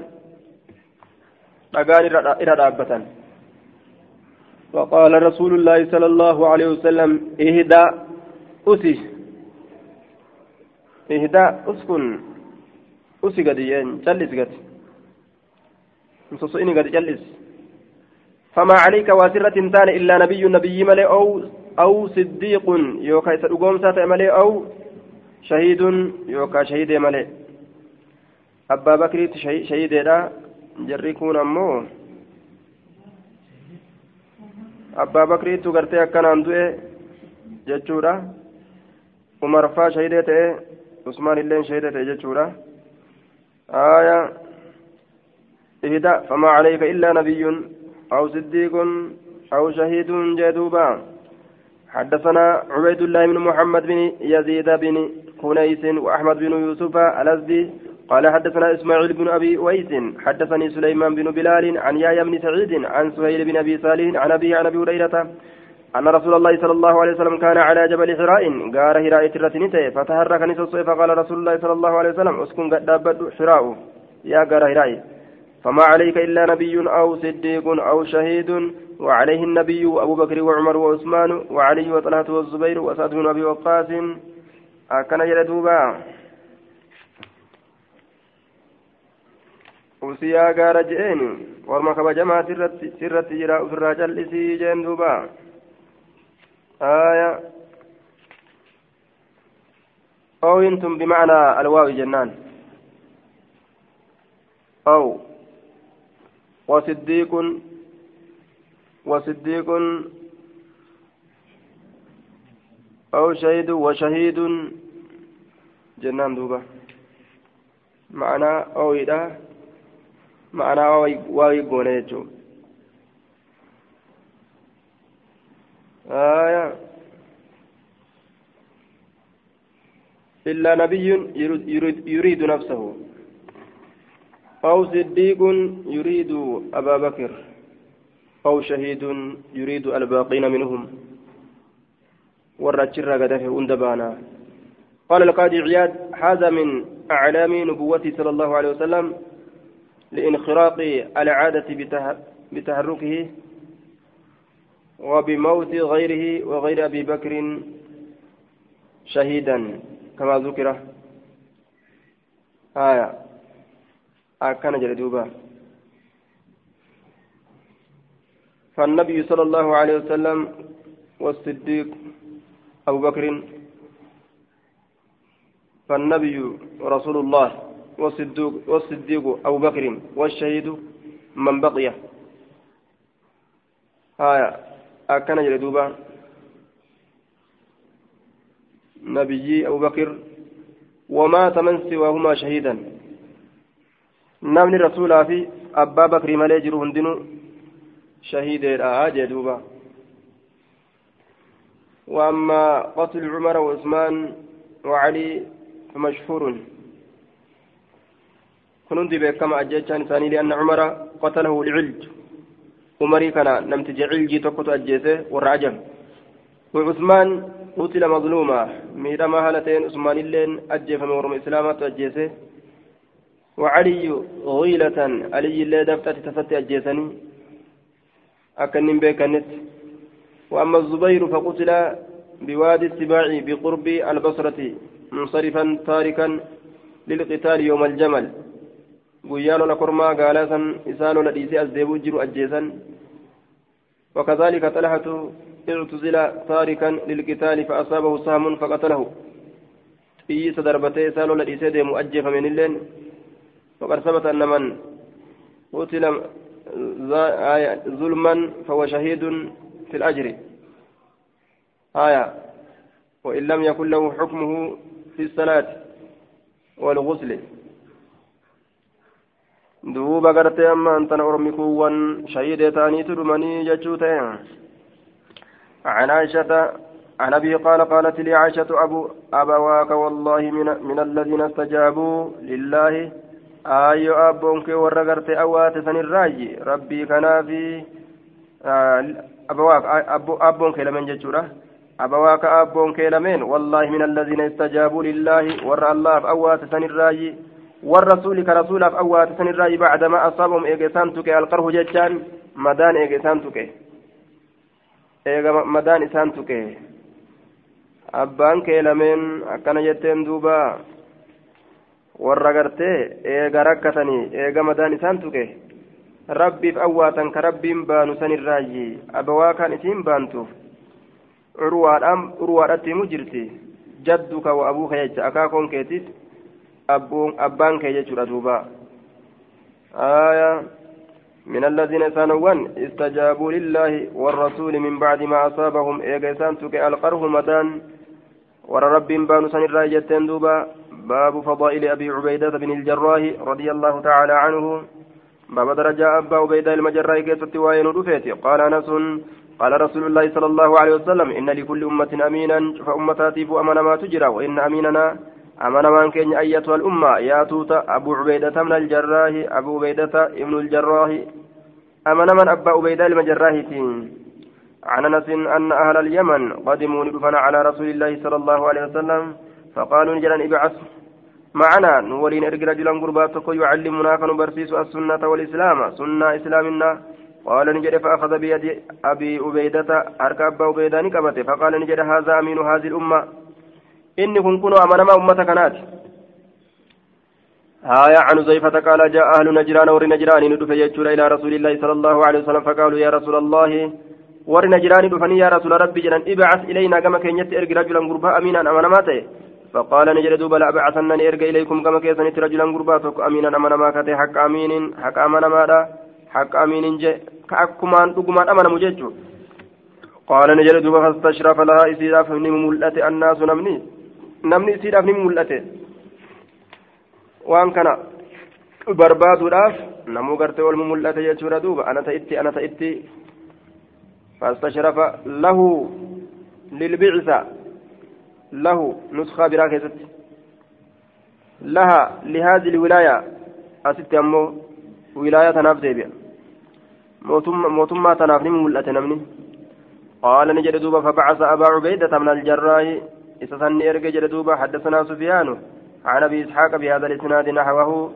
أجان إلى دابة وقال رسول الله صلى الله عليه وسلم اهدى أسي اهدى أسكن. أسي قد جلس قد. نسوسيني قد جلس. فما عليك واسرة تان إلا نبي نبي ملئ أو أو صديق يوكا يسألقوم ساتة ملئ أو شهيد يوكا شهيد ملئ. أبا بكر شهيد لا جري كون أمو. أبا بكر تغرتي أكنان دوئe jechuudha umar faa shahidee ta'e usmaan illeen shahidee ta'e jechuudha aya ihda famaa calayka illaa nabiyyun أو صديق أو شهيد جدوبا. حدثنا عبيد الله بن محمد بن يزيد بن خنيس وأحمد بن يوسف الأزدي. قال حدثنا إسماعيل بن أبي ويس. حدثني سليمان بن بلال عن يايا بن سعيد عن سهيل بن أبي صالح عن أبي عن أبي هريرة أن رسول الله صلى الله عليه وسلم كان على جبل حراء قال حراء ترتنته فتحرك نسوس فقال رسول الله صلى الله عليه وسلم اسكن قد حراء. يا قال حراء. فما عليك إلا نبي أو صديق أو شهيد وعليه النبي أبو بكر وعمر وعثمان وعلي وطلحة والزبير وسعد بن أبي وقاص. أكن يردوبا وسيا غار جئني. ورما كبجما سرت سرت جرا أسرى جلسي جين دوبا. آية. أو أنتم بمعنى الواو جنان. أو. وصديق وصديق أو شهيد وشهيد جنان دوبا. معنى أو إذا معنى قولة يجو. آية. إلا نبي يريد, يريد نفسه. أو صديق يريد أبا بكر أو شهيد يريد الباقين منهم. والرجل قدفه وندبانا قال القاضي عياد هذا من أعلام نبوته صلى الله عليه وسلم لانخراط العادة بتحركه وبموت غيره وغير أبي بكر شهيدا كما ذكر آية. أكان جلدوبا فالنبي صلى الله عليه وسلم والصديق أبو بكر فالنبي رسول الله والصديق, والصديق أبو بكر والشهيد من بقي. هايا أكان جلدوبا نبي أبو بكر. ومات من سواهما شهيدا. Namni rasuulaa fi abbaa bakrii malee jiru hundinuu shahiideedha jee duuba. وأما قتل عمر وعثمان وعلي فمشهور كنت بكما أجيتشان ثاني لأن عمر قتله لعلج عمري كان نمت جعلجي تقط أجيته والرعجم وعثمان قتل مظلوما ميرا ما هلتين عثمان اللين أجيف من ورم إسلامات أجيته وعلي غيلة علي اللي دفتت تفتي أجيسني. أكن بيكنت وأما الزبير فقتل بوادي السباع بقرب البصرة منصرفا تاركا للقتال يوم الجمل. guyyaa lola kormaa gaalaa san isaa lola dhiisee as deebuu وكذلك طلحة اعتزل تاركا للقتال فأصابه سهم فقتله. إيس دربتي سالو لديسي دي مؤجف من اللين. وقد ثبت أن من قتل ظلما فهو شهيد في الأجر. آية. وإن لم يكن له حكمه في الصلاة والغسل. duuba gartee amma antana ormi kuuwwan shahidee ta'aniitu dhumanii jechuu عن عائشة عن أبي قال قالت لي عائشة أبو أبواك والله من, من الذين استجابوا لله آي أبونك ورقرت أوات سن الراجي ربي كان في أبواك أبو أبونك لمن جتشورة أبواك أبونك لمن والله من الذين استجابوا لله ور الله أوات سن الراجي والرسول كرسول أوات سن الراجي بعدما أصابهم إيجسانتك القره جتشان مدان eega madaan isaan tuqe. Abbaan kee lameen akkana jetteen duuba. Warra gartee eega rakkatanii eega madaan isaan tuqe rabbiif awwaatan ka rabbiin baanu sanirraayyi abawaa kan isiin baantuuf urwaadhatti himu jirti jadduka wa abuuka jecha akaakoon keetiif abbaan kee jechuudha duuba aayaa من الذين سانوان استجابوا لله والرسول من بعد ما أصابهم إيجاسان تك القره مدان ور رب بان سن الراجة دوبا باب فضائل أبي عبيدة بن الجراح رضي الله تعالى عنه. باب درجة أبا عبيدة المجراح كيست وين رفيت. قال أنس قال رسول الله صلى الله عليه وسلم إن لكل أمة أمينا فأمتاتي فأمن ما تجرى وإن أميننا أمن من كان أيتها الأمة. يا توتا أبو عبيدة من الجراح أبو عبيدة ابن الجراح أمن من أبا عبيدة المجراح. عن أنس أن أهل اليمن قدموا على رسول الله صلى الله عليه وسلم فقالوا نجلا ابعث معنا. نورين ارجل رجلا قرباتك يعلمنا فنبرسيس السنة والإسلام. سنة إسلامنا. قال نجد فأخذ بيد أبي عبيدة. أركب أبا عبيدة نكبته فقال نجد هذا أمين هذه الأمة. inni kun kunoo amanama ummata kanaati هايا عن زيفة قال جاء أهل نجران ور نجران ندف يجور إلى رسول الله صلى الله عليه وسلم. فقالوا يا رسول الله ور نجران دفني يا رسول ربي جنان. ابعث إلينا كما كان يتي إرقى رجلا قربا أمينا أمانا ماتي. فقال نجر دوبا لأبعثن إرقى إليكم كما كيسن رجلا قربا أمينا أمانا ماتي حق أمين حق أمانا مادا حق أمين جي كأكمان تقمان أمانا مججو. قال نجر دوبا فاستشرف لها إسيرا فمن ملأت الناس نمني namni isiidhaaf ni mul'ate waan kana barbaaduudhaaf namuu gartee ol mul'ate jechuudha duuba ana ta'itti ana ta'itti fastashrafa lahu lilbicsa lahu nuskaa biraa keessatti laha lihaadi lwilaaya asitti ammoo wilaaya tanaaf deebi'a mootummaa tanaaf ni mul'ate namni qaala ni jedhe duuba fabacasa abaa cubeydata min aljarraahi إسسني إرجع جلدوبا حدثنا سفيان عن أبي إسحاق بهذا الإسناد نحوه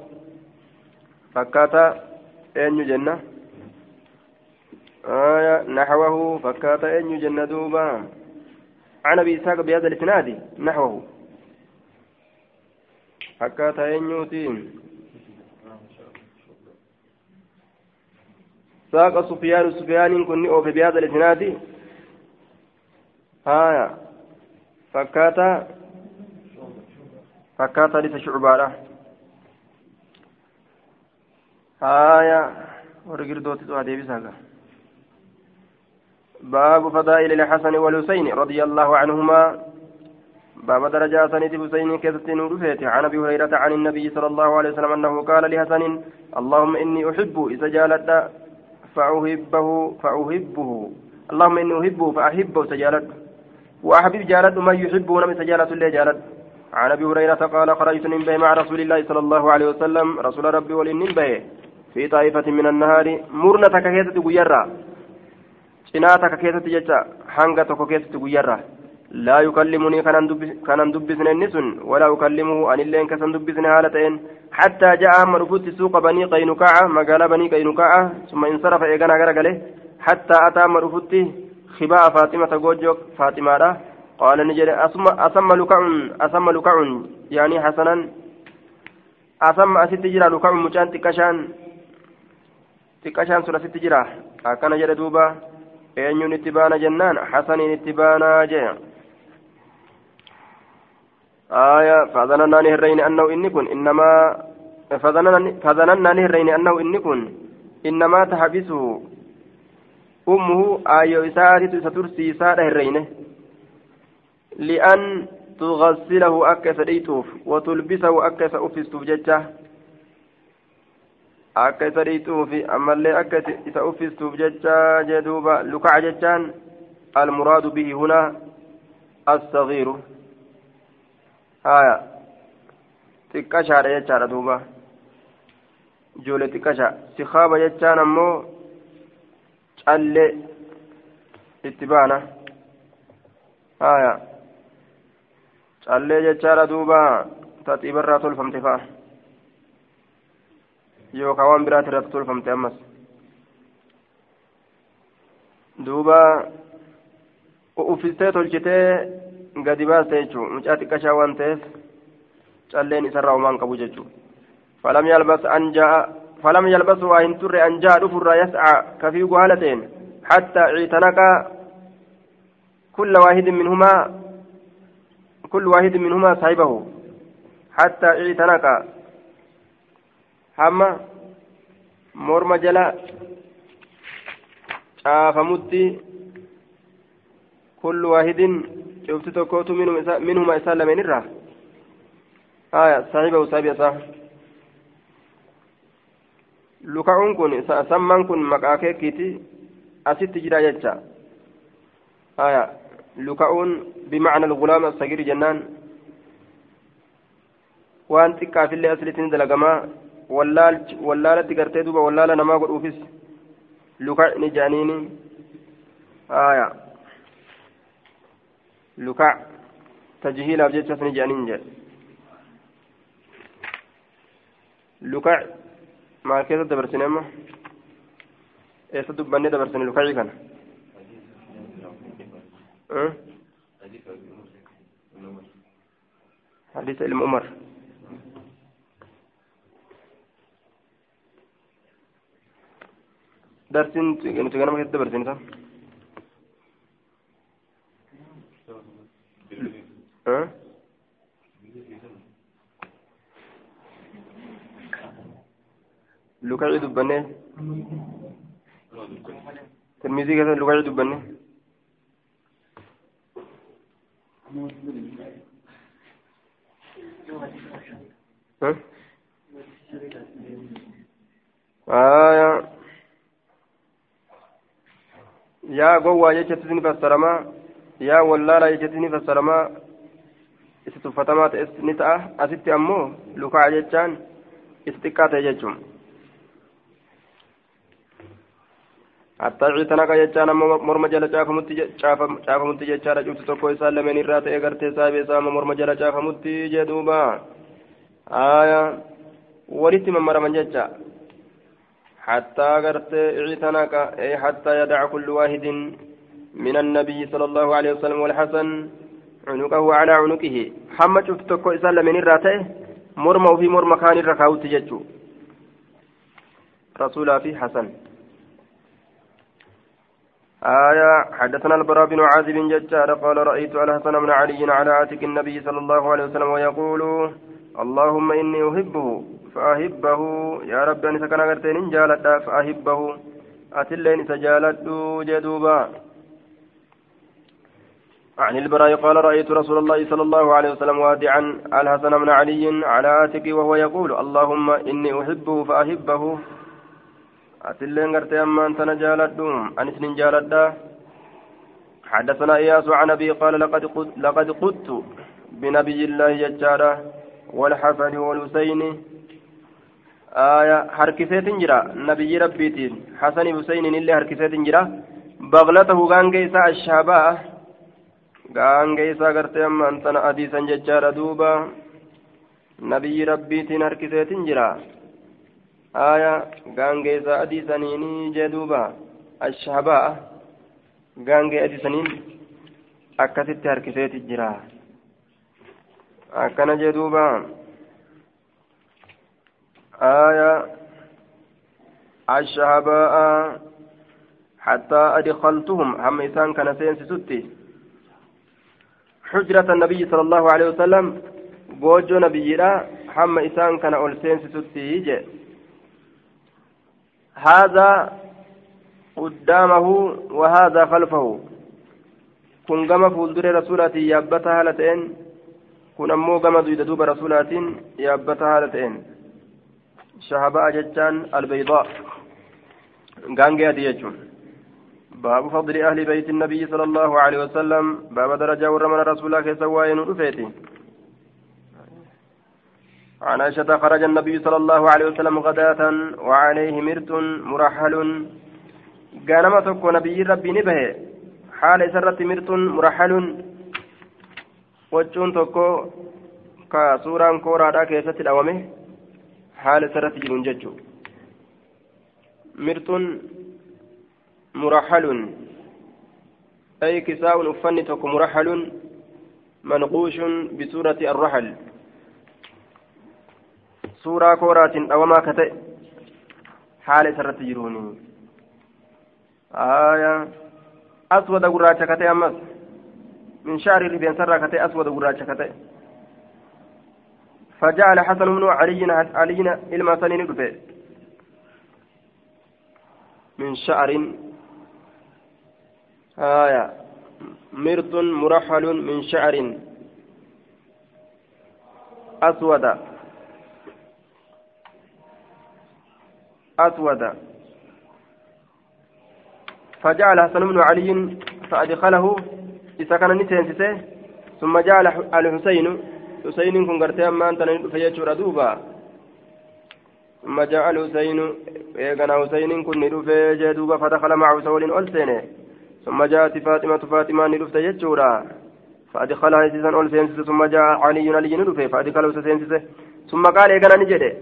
فكاتا أين جنة آية نحوه فكاتا أين جنة دوبا عن أبي إسحاق بهذا الإسناد نحوه. فكاتا أين يوتين ساق سفيان سفيان كني أوفي بهذا الإسناد. آية. fakkaataa fakkaataa dhisa shucubaadha haaya warri girdootti waa deebisaa باب فضائل الحسن والحسين رضي الله عنهما. باب درجات سنة حسين كذبتين رفيت عن أبي هريرة عن النبي صلى الله عليه وسلم أنه قال لحسن اللهم إني أحب إذا جالت فأحبه فأحبه. اللهم إني احبه فأحبه سجالت وأحبب جالد من يحبون من سجالة الله جالد عن أبي هريرة قال خرجت ننبه مع رسول الله صلى الله عليه وسلم. رسول ربي ولننبه في طائفة من النهار مرنة ككيسة قيرة. Cinaa keessatti jecha hanga tokko keessatti guyyarra laa yukallimunii kanan dubbisne inni sun walaa ukallimuhu anilleen kasan dubbisne haala ta'een hattaa ja'a hamma dhufutti suuqa banii qaynuka'a magaalaa banii qaynuka'a summa insarafa eeganaa gara gale hattaa ataa hamma dhufutti خباء فاطمة جوجو فاطمة قال نجري أسمى لكع أسمى لكع يعني حسنا أسمى أست جرا لكع مجان تكشان تكشان سورة ست جرا جري دوبا أين اتبانا جنان حسن اتبانا جي آية فظننا نهرين أنه إني كن إنما فظننا نهرين أنه إني كن إنما تحبسه أمه آية إساتي سترسي سادة هرينه لأن تغسله أكس ديتوف وتلبسه أكس أفستوف ججة أكس ديتوف أما اللي أكس إذا أفستوف ججة جدوبا لكع ججان المراد به هنا الصغير هايا xiqqashaadha jechaadha duuba ijoollee xiqqasha sikaaba jechaan ammoo callee itti baana haya callee jechaadha duuba taxiibarraa tolfamte fa'a yookaan waan biraati irratti tolfamte ammas. Duuba uffistee tolchitee gadi baaste jechuun mucaa xiqqashaa waan ta'eef calleen isarraa homaan qabu jechuun falam yalbas an falam yalbasu waa hin turre an ja'a dhufurraa yas'a kafiiguu haala ta'een hattaa ciitanaqa kulla waahidin min humaa kullu waahidin min minhumaa saahibahu hattaa ciitanaqa حتى اعتنق هم مرمى جلا شافمتي كل واحد شفت تكوت منهما سلمين الرا آية صاحبه صاحبه صح لكعون كن سمان كن مقاكيكيتي أسيت جرا يجا آية لكعون بمعنى الغلام الصغير جنان waan xiqqaaf illee asliitiin dalagamaa wallaalatti gartee duuba wallaala namaa godhuufis luka ni jedhaniini aya luka tajhiilaaf jechas ni jedhaniin jedhe luka maal keessa dabarsine amma eessa dubbannee dabarsine lukacii kana حديث علم عمر درسين nuti ganama keessatti dabarsine san lukacii dubbanne tirmizii keessatti lukacii dubbanne gowwaa jechatti ni fassaramaa yaa wallaalaa jechatti ni fassaramaa isa tuffatamaa ta'es ni ta'a asitti ammoo lukaa jechaan isa xiqqaa ta'e jechuun hattaa ciitanaqa jechaan ammoo morma jala caafamutti jechaadha cufti tokko isaan lameen irraa ta'e gartee saabee isaa ammoo morma jala caafamutti jedhuuba aayaa walitti mammaraman jecha حتى غرت اعتنق أي حتى يدع كل واحد من النبي صلى الله عليه وسلم والحسن عنقه على عنقه. حمد شفت تكو إسال من الراتي مرمى وفي مرمى كان الركاوت تججو رسول في حسن. آية حدثنا البراء بن عازب ججار قال رأيت الحسن بن علي على عاتق النبي صلى الله عليه وسلم ويقول اللهم إني أحبه. فأحبه. يا رب أن سكن أغرتين إن جالت فأحبه. أتلين سجالت جدوبا عن البراء قال رأيت رسول الله صلى الله عليه وسلم وادعا الحسن بن علي على آتك وهو يقول اللهم إني أحبه فأحبه. أتلين غرتي أما أنت نجالت أنس جالت حدثنا إياس عن أبي قال لقد قد لقد قدت بنبي الله ججارة والحسن والحسين آية حركسات جرا. نبي ربيتين. حسن حسين اللي حركسات جرا. بغلته غانجيسا الشاباء غانجيسا غرتي أما أنتنا أديسا ججارة دوبا. نبي ربيتين حركسات جرا. آية غانجيسا أديسانيني جدوبا الشاباء غانجي أديسانين akkasitti harkiseeti jira akkana jee duuba آية الشهباء حتى أدخلتهم. هم إسان كان سينسي حجرة النبي صلى الله عليه وسلم بوجو نبينا هم إسان كان أول سينسي هذا قدامه وهذا خلفه. kun gama fuulduree rasuulaatiin yaabbata haala ta'een kun ammoo gama duyda duuba rasuulaatiin shahaba'a jechaan albaydaa gaangee adii jechuun باب فضل أهل بيت النبي صلى الله عليه وسلم. باب درجة ورمنا رسول الله سواين رفيتي عن عائشة خرج النبي صلى الله عليه وسلم غداة وعليه مرت مرحل. قال تكو نبي ربي نبه. حال سرت مرت مرحل. وجون تكو كسوران كورا كيست الأوامه حال سرت جنون ججو مرت مرحل أي كساء أفني تكو مرحل منقوش بسورة الرحل ka ta'e haala isarratti jiruuni aswada gurraacha ka ta'e ammas min shaarii rifeensarraa ka ta'e aswada gurraacha ka ta'e فجعل حسن بن علي علي إلما سنين من شعر آية. مرد مرحل من شعر أسود. أسود. فجعل حسن بن علي فأدخله إذا كان نسينسته ثم جعل الحسين حسين كن قرتي أما أنت فيجور دوبا ثم جعل حسين إيقنا حسين كن ندفع جدوبا فدخل معه سول ألسنه ثم جاءت فاطمة فاطمة ندفع يجورا فأدخلها سيسان ألسنه ثم جاء علي علي ندفع فأدخله سيسان ثم قال إيقنا نجده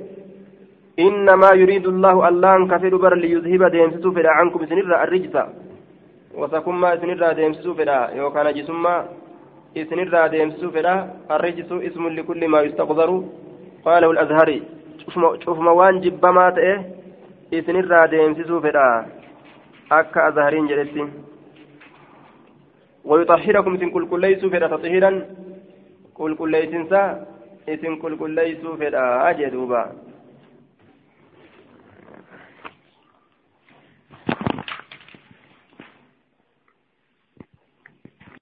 إنما يريد الله الله كفر بر ليذهب ديمسسو فدا عنكم سنرى الرجس وسكما سنرى ديمسسو فدا يوكان جسما سنرى ديمسسو فدا الرجس إسم لكل ما يستقذر. قاله الأزهري شوف موان جبما تأه سنرى ديمسسو فدا أكا أزهرين جلسين ويطهركم سن كل كل ليسوا فدا تطهيرا. كل كل ليسنسا إسن كل كل ليسوا فدا أجدوبا.